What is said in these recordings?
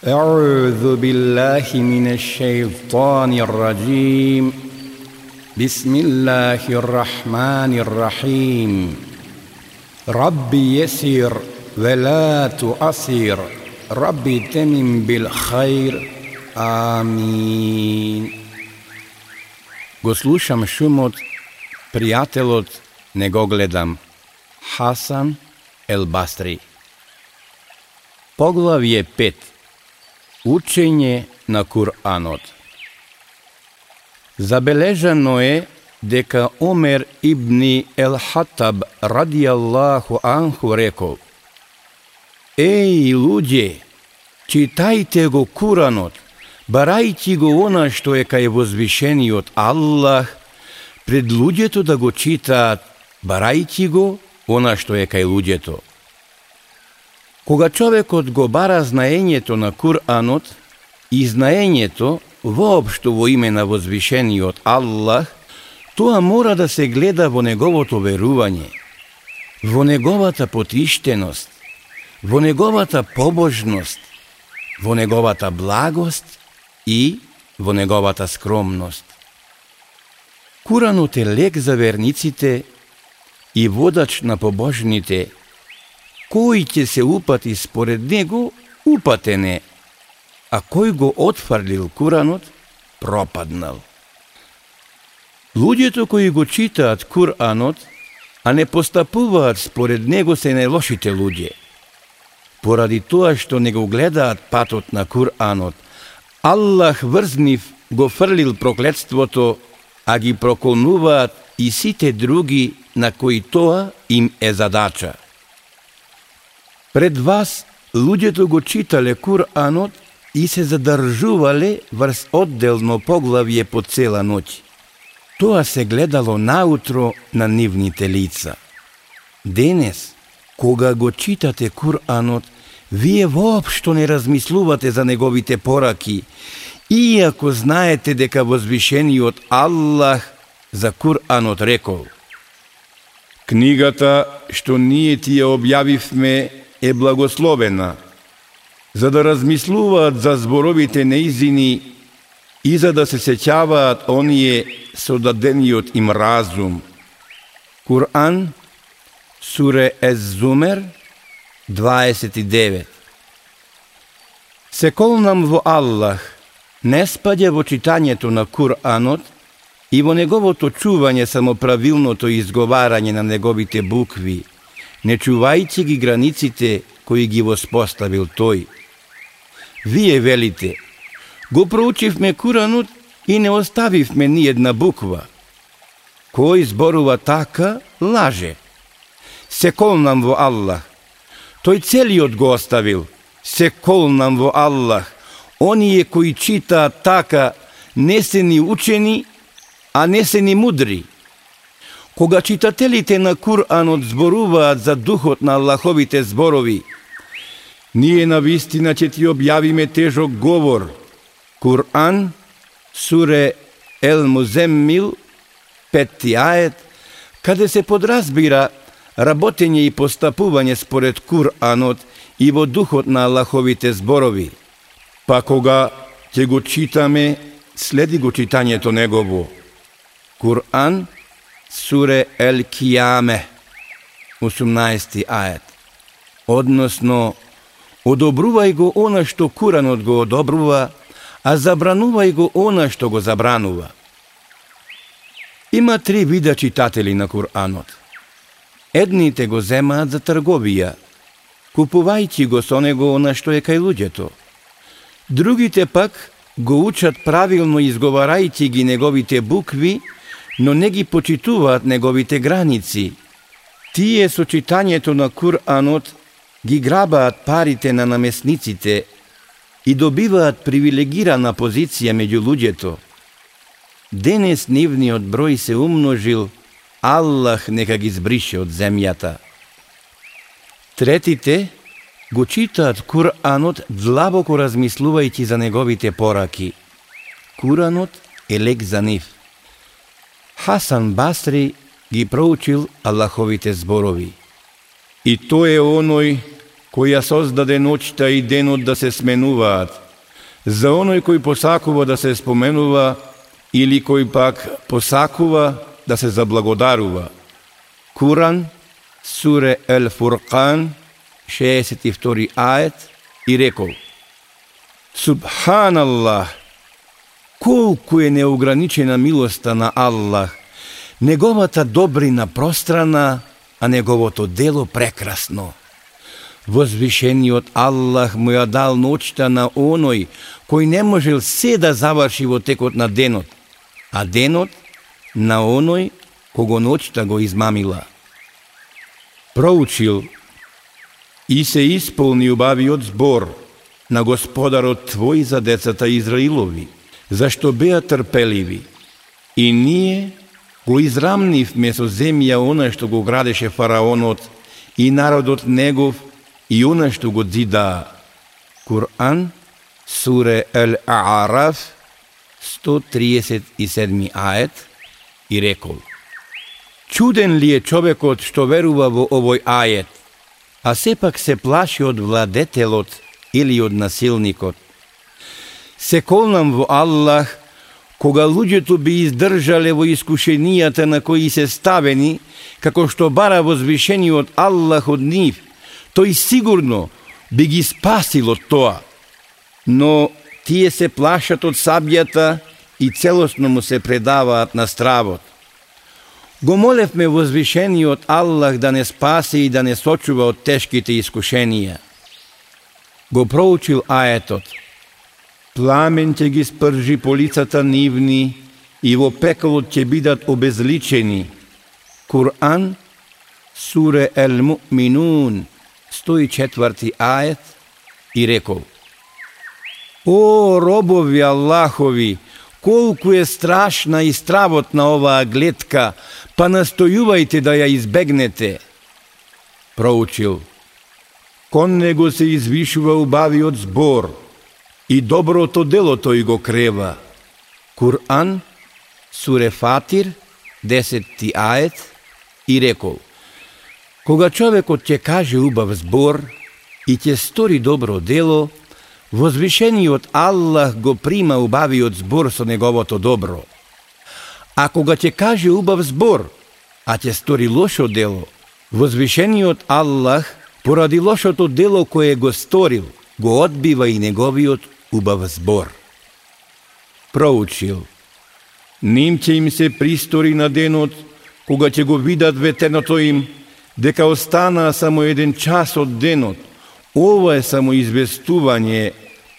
أعوذ بالله من الشيطان الرجيم بسم الله الرحمن الرحيم رب يسير ولا تؤثر رب تمن بالخير آمين Goslušam šumot, prijatelot, nego gledam. Hasan El Bastri Poglav 5. Учење на Куранот Забележано е дека Омер ибни Ел Хатаб радијаллаху анху рекол Еј, луѓе, читајте го Куранот, барајќи го она што е кај возвишениот Аллах, пред луѓето да го читаат, барајќи го она што е кај луѓето. Кога човекот го бара знаењето на Куранот и знаењето воопшто во име на возвишениот Аллах, тоа мора да се гледа во неговото верување, во неговата потиштеност, во неговата побожност, во неговата благост и во неговата скромност. Куранот е лек за верниците и водач на побожните – кој ќе се упати според него, упатен е, а кој го отфрлил Куранот, пропаднал. Луѓето кои го читаат Куранот, а не постапуваат според него се најлошите луѓе. Поради тоа што не го гледаат патот на Куранот, Аллах врзнив го фрлил проклетството, а ги проколнуваат и сите други на кои тоа им е задача. Пред вас луѓето го читале Куранот и се задржувале врз одделно поглавје по цела ноќ. Тоа се гледало наутро на нивните лица. Денес, кога го читате Куранот, вие воопшто не размислувате за неговите пораки, иако знаете дека возвишениот Аллах за Куранот рекол. Книгата што ние ти ја објавивме е благословена, за да размислуваат за зборовите неизини и за да се сеќаваат оние со дадениот им разум. Куран, Суре Ез-Зумер, 29 Се колнам во Аллах, не спаѓа во читањето на Куранот и во неговото чување самоправилното изговарање на неговите букви – не чувајќи ги границите кои ги воспоставил тој. Вие велите, го проучивме Куранот и не оставивме ни една буква. Кој зборува така, лаже. Се колнам во Аллах. Тој целиот го оставил. Се колнам во Аллах. Оние кои читаат така, не се ни учени, а не се ни мудри. Кога читателите на Куранот зборуваат за духот на Аллаховите зборови, ние на вистина ќе ти објавиме тежок говор. Куран, суре Ел Муземмил, петти ает, каде се подразбира работење и постапување според Куранот и во духот на Аллаховите зборови. Па кога ќе го читаме, следи го читањето негово. Куран, Суре Ел Кијаме, 18 ајет. Односно, одобрувај го она што Куранот го одобрува, а забранувај го она што го забранува. Има три вида читатели на Куранот. Едните го земаат за трговија, купувајќи го со него она што е кај луѓето. Другите пак го учат правилно изговарајќи ги неговите букви но не ги почитуваат неговите граници. Тие со читањето на Куранот ги грабаат парите на намесниците и добиваат привилегирана позиција меѓу луѓето. Денес нивниот број се умножил, Аллах нека ги збрише од земјата. Третите го читаат Куранот длабоко размислувајќи за неговите пораки. Куранот е лек за нив. Хасан Басри ги проучил Аллаховите зборови. И тој е оној која создаде ноќта и денот да се сменуваат, за оној кој посакува да се споменува или кој пак посакува да се заблагодарува. Куран, суре Ел Фуркан, 62 ајет и рекол Субханаллах, колку е неограничена милоста на Аллах, неговата добрина пространа, а неговото дело прекрасно. Возвишениот Аллах му ја дал ноќта на оној кој не можел се да заврши во текот на денот, а денот на оној кого ноќта го измамила. Проучил и се исполни убавиот збор на Господарот Твој за децата Израилови, зашто беа трпеливи. И ние го израмнивме со земја она што го градеше фараонот и народот негов и она што го дзида. Куран, суре Ел Аараф, 137 ает, и рекол Чуден ли е човекот што верува во овој ајет, а сепак се плаши од владетелот или од насилникот? Се колнам во Аллах, кога луѓето би издржале во искушенијата на кои се ставени, како што бара возвишениот Аллах од нив, тој сигурно би ги спасил од тоа. Но тие се плашат од сабјата и целосно му се предаваат на стравот. Го молевме возвишениот Аллах да не спаси и да не сочува од тешките искушенија. Го проучил аетот. Пламен ќе ги спржи по лицата нивни и во пеколот ќе бидат обезличени. Куран, суре Ел Му'минун, 104 ајет и рекол. О, робови Аллахови, колку е страшна и стравотна оваа гледка, па настојувајте да ја избегнете. Проучил. Кон него се извишува убавиот збор и доброто дело тој го крева. Куран, суре Фатир, 10 ајет, и рекол. Кога човекот ќе каже убав збор и ќе стори добро дело, Возвишениот Аллах го прима убавиот збор со неговото добро. А кога ќе каже убав збор, а ќе стори лошо дело, возвишениот Аллах, поради лошото дело кое го сторил, го одбива и неговиот убав збор. Проучил. Ним ќе им се пристори на денот, кога ќе го видат ветеното им, дека остана само еден час од денот, Ова е само известување,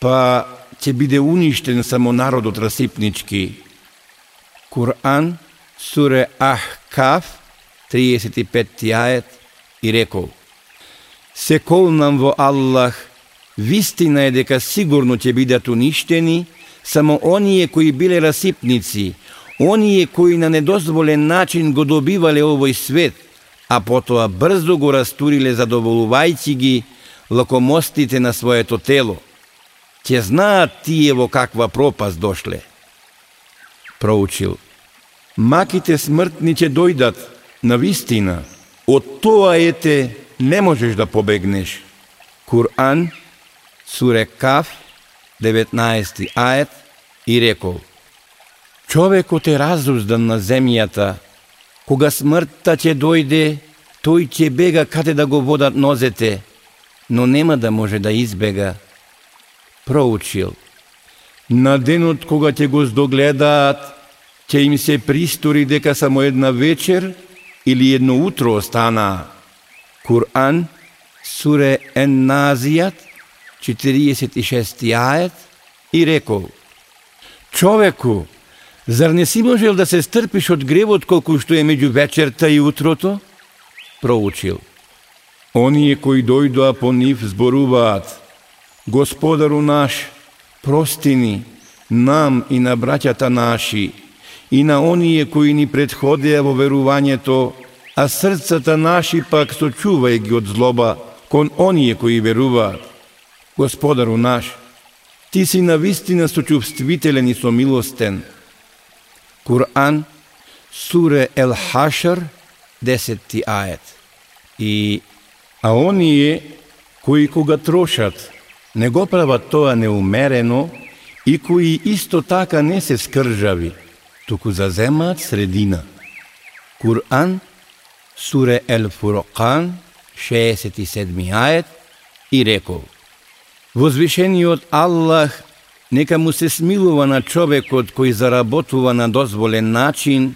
па ќе биде уништен само народот расипнички. Куран, суре Ахкаф, 35 ајет, и рекол Се колнам во Аллах, вистина е дека сигурно ќе бидат уништени само оние кои биле расипници, оние кои на недозволен начин го добивале овој свет, а потоа брзо го растуриле задоволувајќи ги лакомостите на своето тело. Ќе знаат тие во каква пропаст дошле. Проучил. Маките смртни ќе дојдат, на вистина. Од тоа ете не можеш да побегнеш. Куран, суре Каф, 19 ајет, и рекол. Човекот е разуздан на земјата, кога смртта ќе дојде, тој ќе бега каде да го водат нозете, но нема да може да избега. Проучил. На денот кога ќе го здогледаат, ќе им се пристори дека само една вечер или едно утро остана. Куран, суре Ен-Назијат, 46 ајет, и рекол, Човеку, зар не си можел да се стрпиш од гревот колку што е меѓу вечерта и утрото? Проучил. Оние кои дојдоа по нив зборуваат, Господару наш, прости ни, нам и на браќата наши, и на оние кои ни предходеа во верувањето, а срцата наши пак сочувај ги од злоба кон оние кои веруваат. Господару наш, Ти си на вистина сочувствителен и сомилостен. Куран, суре Ел Хашар, 10 ајет. И а оние кои кога трошат, не го прават тоа неумерено и кои исто така не се скржави, туку заземаат средина. Кур'ан, суре Ел Фуркан, 67 ајет, и рекол Возвишениот Аллах нека му се смилува на човекот кој заработува на дозволен начин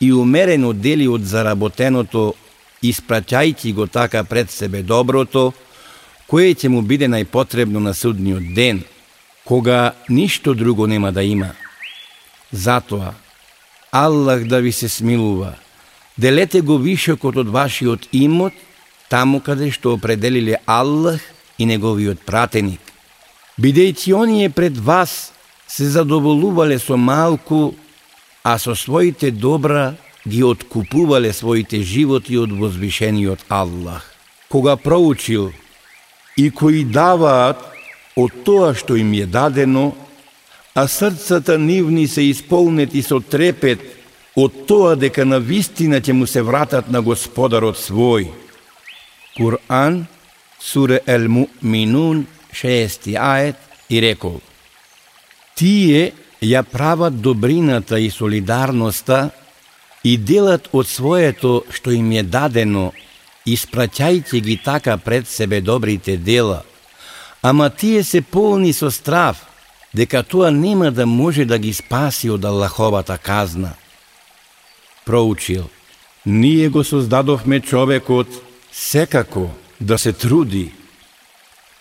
и умерено дели од заработеното, испраќајќи го така пред себе доброто, кое ќе му биде најпотребно на судниот ден, кога ништо друго нема да има. Затоа, Аллах да ви се смилува, делете го вишокот од вашиот имот, таму каде што определиле Аллах и неговиот пратеник. Бидејќи оние пред вас се задоволувале со малку, а со своите добра ги откупувале своите животи од возвишениот Аллах. Кога проучил и кои даваат од тоа што им е дадено, а срцата нивни се исполнети со трепет од тоа дека на вистина ќе му се вратат на Господарот свој. Кур'ан, суре Ел Му'минун, 6 ајет, и рекол Тие ја прават добрината и солидарноста и делат од своето што им е дадено, испраќајќи ги така пред себе добрите дела, ама тие се полни со страв, дека тоа нема да може да ги спаси од Аллаховата казна. Проучил, ние го создадовме човекот секако да се труди.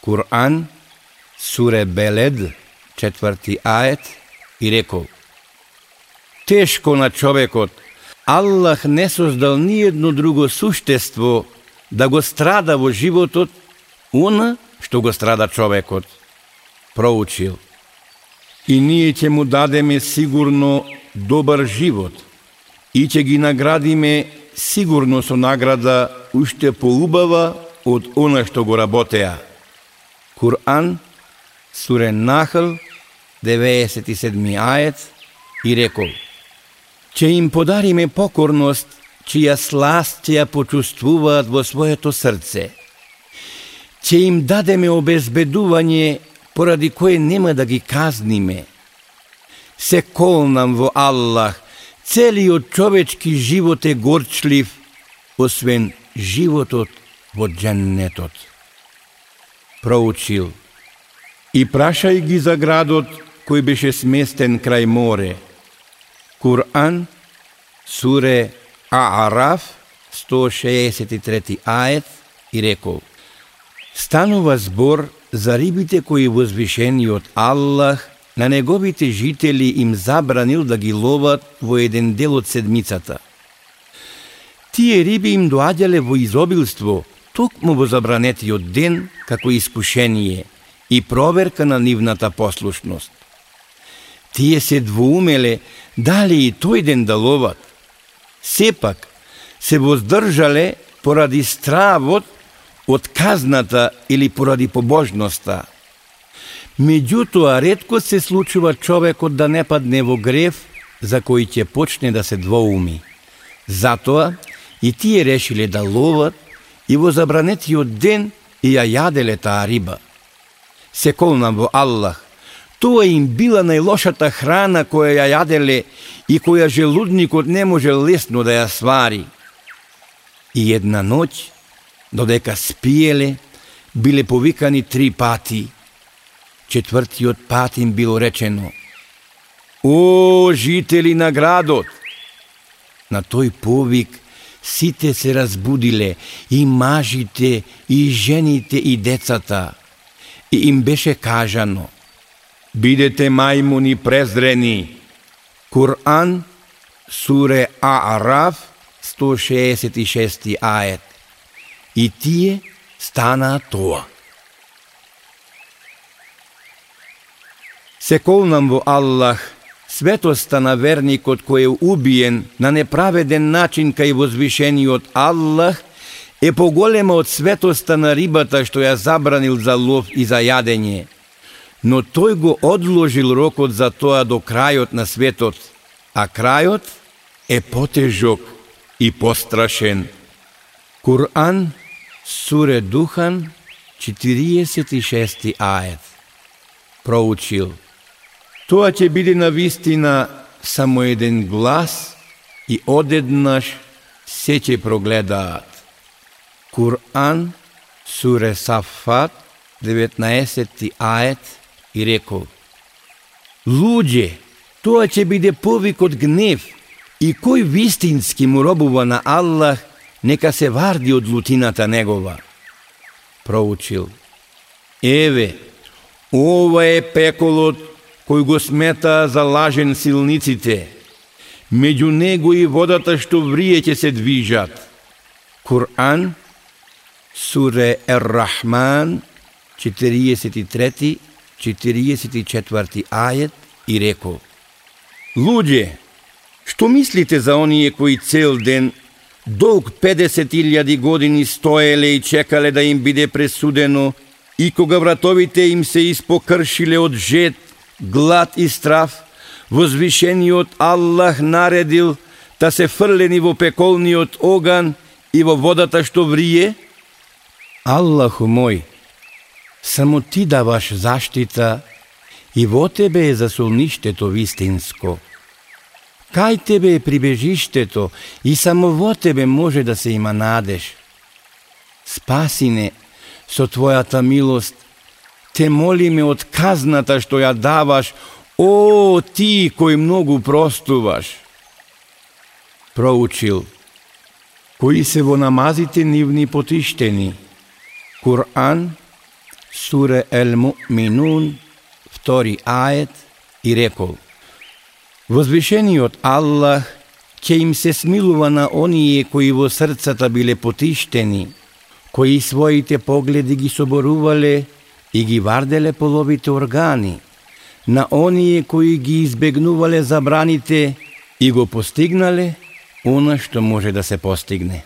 Кур'ан, суре Белед, четврти ает, и рекол, Тешко на човекот, Аллах не создал ниедно друго суштество да го страда во животот, она што го страда човекот. Проучил. И ние ќе му дадеме сигурно добар живот и ќе ги наградиме сигурно со награда уште поубава од она што го работеа. Кур'ан, сурен Нахл, 97 ајец, и рекол, Че им подариме покорност, чија сласт ќе ја почувствуваат во своето срце. Че им дадеме обезбедување поради кое нема да ги казниме. Се колнам во Аллах, целиот човечки живот е горчлив, освен животот во дженнетот. Проучил и прашај ги за градот кој беше сместен крај море. Кур'ан, суре Аараф, 163 ает и рекол Станува збор за рибите кои возвишениот Аллах на неговите жители им забранил да ги ловат во еден дел од седмицата. Тие риби им доаѓале во изобилство, токму во забранетиот ден, како искушение и проверка на нивната послушност. Тие се двоумеле дали и тој ден да ловат. Сепак се воздржале поради стравот од казната или поради побожноста. Меѓутоа, редко се случува човекот да не падне во грев за кој ќе почне да се двоуми. Затоа и тие решиле да ловат и во забранетиот ден и ја јаделе таа риба. Се колнам во Аллах, тоа им била најлошата храна која ја јаделе и која желудникот не може лесно да ја свари. И една ноќ, додека спиеле, биле повикани три пати. Четвртиот пат им било речено О, жители на градот! На тој повик сите се разбудиле, и мажите, и жените, и децата. И им беше кажано Бидете мајмуни презрени. Кур'ан, суре Аараф, 166 ает. и тие стана тоа. Се колнам во Аллах, светоста на верникот кој е убиен на неправеден начин кај возвишениот Аллах е поголема од светоста на рибата што ја забранил за лов и за јадење. Но тој го одложил рокот за тоа до крајот на светот, а крајот е потежок и пострашен. Кур'ан, суре Духан, 46 ајет. Проучил. Тоа ќе биде на вистина само еден глас и одеднаш се ќе прогледаат. Кур'ан, суре Сафат, 19 ајет и рекол. Луѓе, тоа ќе биде повик од гнев и кој вистински му робува на Аллах, нека се варди од лутината негова. Проучил. Еве, ова е пеколот кој го смета за лажен силниците. Меѓу него и водата што врие ќе се движат. Кур'ан, суре Ер-Рахман, 43-44 ајет и рекол. Луѓе, што мислите за оние кои цел ден долг 50.000 години стоеле и чекале да им биде пресудено и кога вратовите им се испокршиле од жет, глад и страв, возвишениот Аллах наредил да се фрлени во пеколниот оган и во водата што врие? Аллаху мој, само ти даваш заштита и во тебе е засолништето вистинско. Кај тебе е прибежиштето и само во тебе може да се има надеж. Спаси не со Твојата милост те молиме од казната што ја даваш, о, ти кој многу простуваш. Проучил. Кои се во намазите нивни потиштени. Кур'ан, суре Ел Му'минун, втори ајет и рекол. Возвишениот Аллах ќе им се смилува на оние кои во срцата биле потиштени, кои своите погледи ги соборувале и ги варделе половите органи, на оние кои ги избегнувале забраните и го постигнале она што може да се постигне.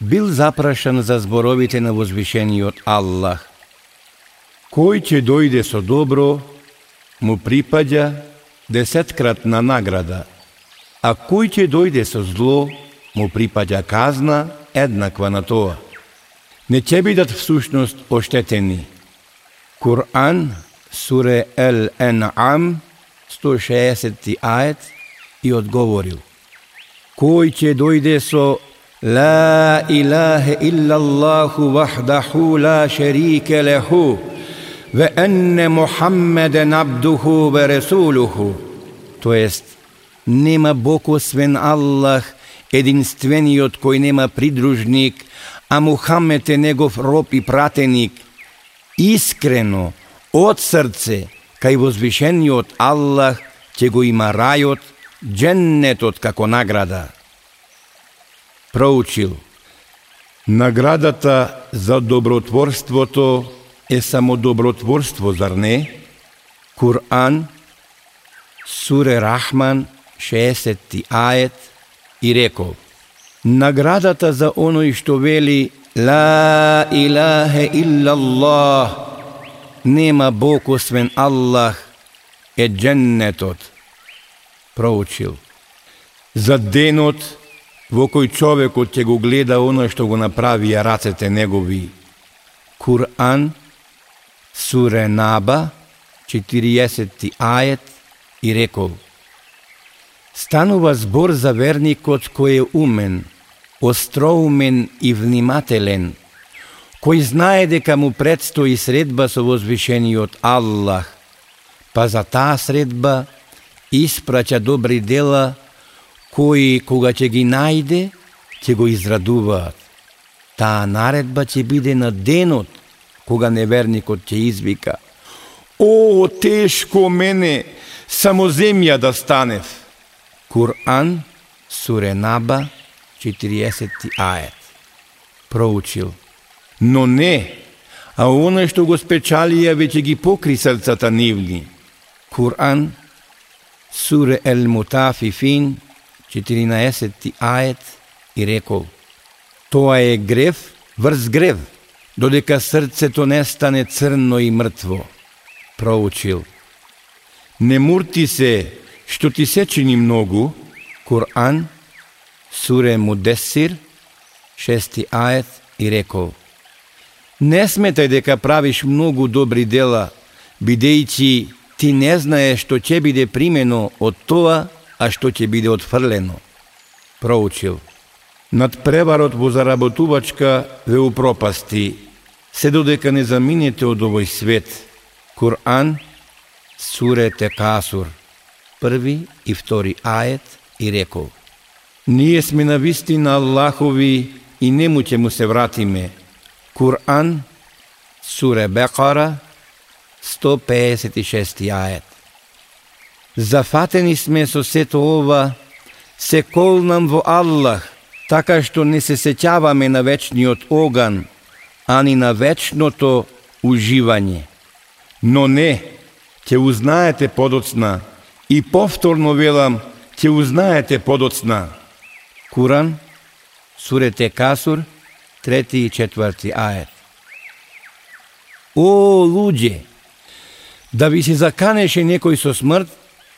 Бил запрашан за зборовите на возвишениот Аллах. Кој ќе дојде со добро, му припаѓа десеткратна награда, а кој ќе дојде со зло, му припаѓа казна еднаква на тоа не ќе бидат всушност оштетени. Коран, Суре Ел Енам, 160 ајет и одговорил. Кој ќе дојде со لا إله إلا الله وحده لا شريك له وأن محمدا عبده ورسوله То есть, нема Бог освен Аллах, единствениот кој нема придружник – а Мухамед е негов роб и пратеник, искрено, од срце, кај возвишениот Аллах ќе го има рајот, дженнетот како награда. Проучил. Наградата за добротворството е само добротворство, зар не? Кур'ан, Суре Рахман, 60 ајет и рекол. Наградата за оној што вели Ла илахе Аллах Нема Бог освен Аллах е дженнетот. Проучил. За денот во кој човекот ќе го гледа оној што го направија рацете негови. Кур'ан, Суре Наба, 40 ајет и рекол. Станува збор за верникот кој е умен – остроумен и внимателен, кој знае дека му предстои средба со возвишениот Аллах, па за таа средба испраќа добри дела, кои кога ќе ги најде, ќе го израдуваат. Таа наредба ќе биде на денот, кога неверникот ќе извика О, тешко мене, само земја да станев. Кур'ан, Суренаба, Наба, 40 ајет. Проучил. Но не, а оно што го спечалија веќе ги покри срцата нивни. Кур'ан, Суре Ел Мутафифин, 14 ајет и рекол. Тоа е грев врз грев, додека срцето не стане црно и мртво. Проучил. Не мурти се, што ти се чини многу, Кур'ан, Суре Мудесир, шести ајет и рекол Не сметај дека правиш многу добри дела, бидејќи ти не знаеш што ќе биде примено од тоа, а што ќе биде отфрлено. Проучил. Над преварот во заработувачка ве упропасти, се додека не заминете од овој свет. Кур'ан, суре Текасур, први и втори ајет и рекол. Ние сме на вистина Аллахови и нему ќе му се вратиме. Кур'ан, суре Бекара, 156 ајет. Зафатени сме со сето ова, се колнам во Аллах, така што не се сеќаваме на вечниот оган, ани на вечното уживање. Но не, ќе узнаете подоцна, и повторно велам, ќе узнаете подоцна. Куран, сурете Касур, трети и четврти ајет. О, луѓе, да ви се заканеше некој со смрт,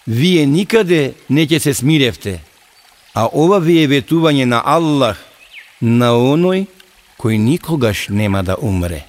вие никаде не ќе се смиревте, а ова ви е ветување на Аллах, на оној кој никогаш нема да умре.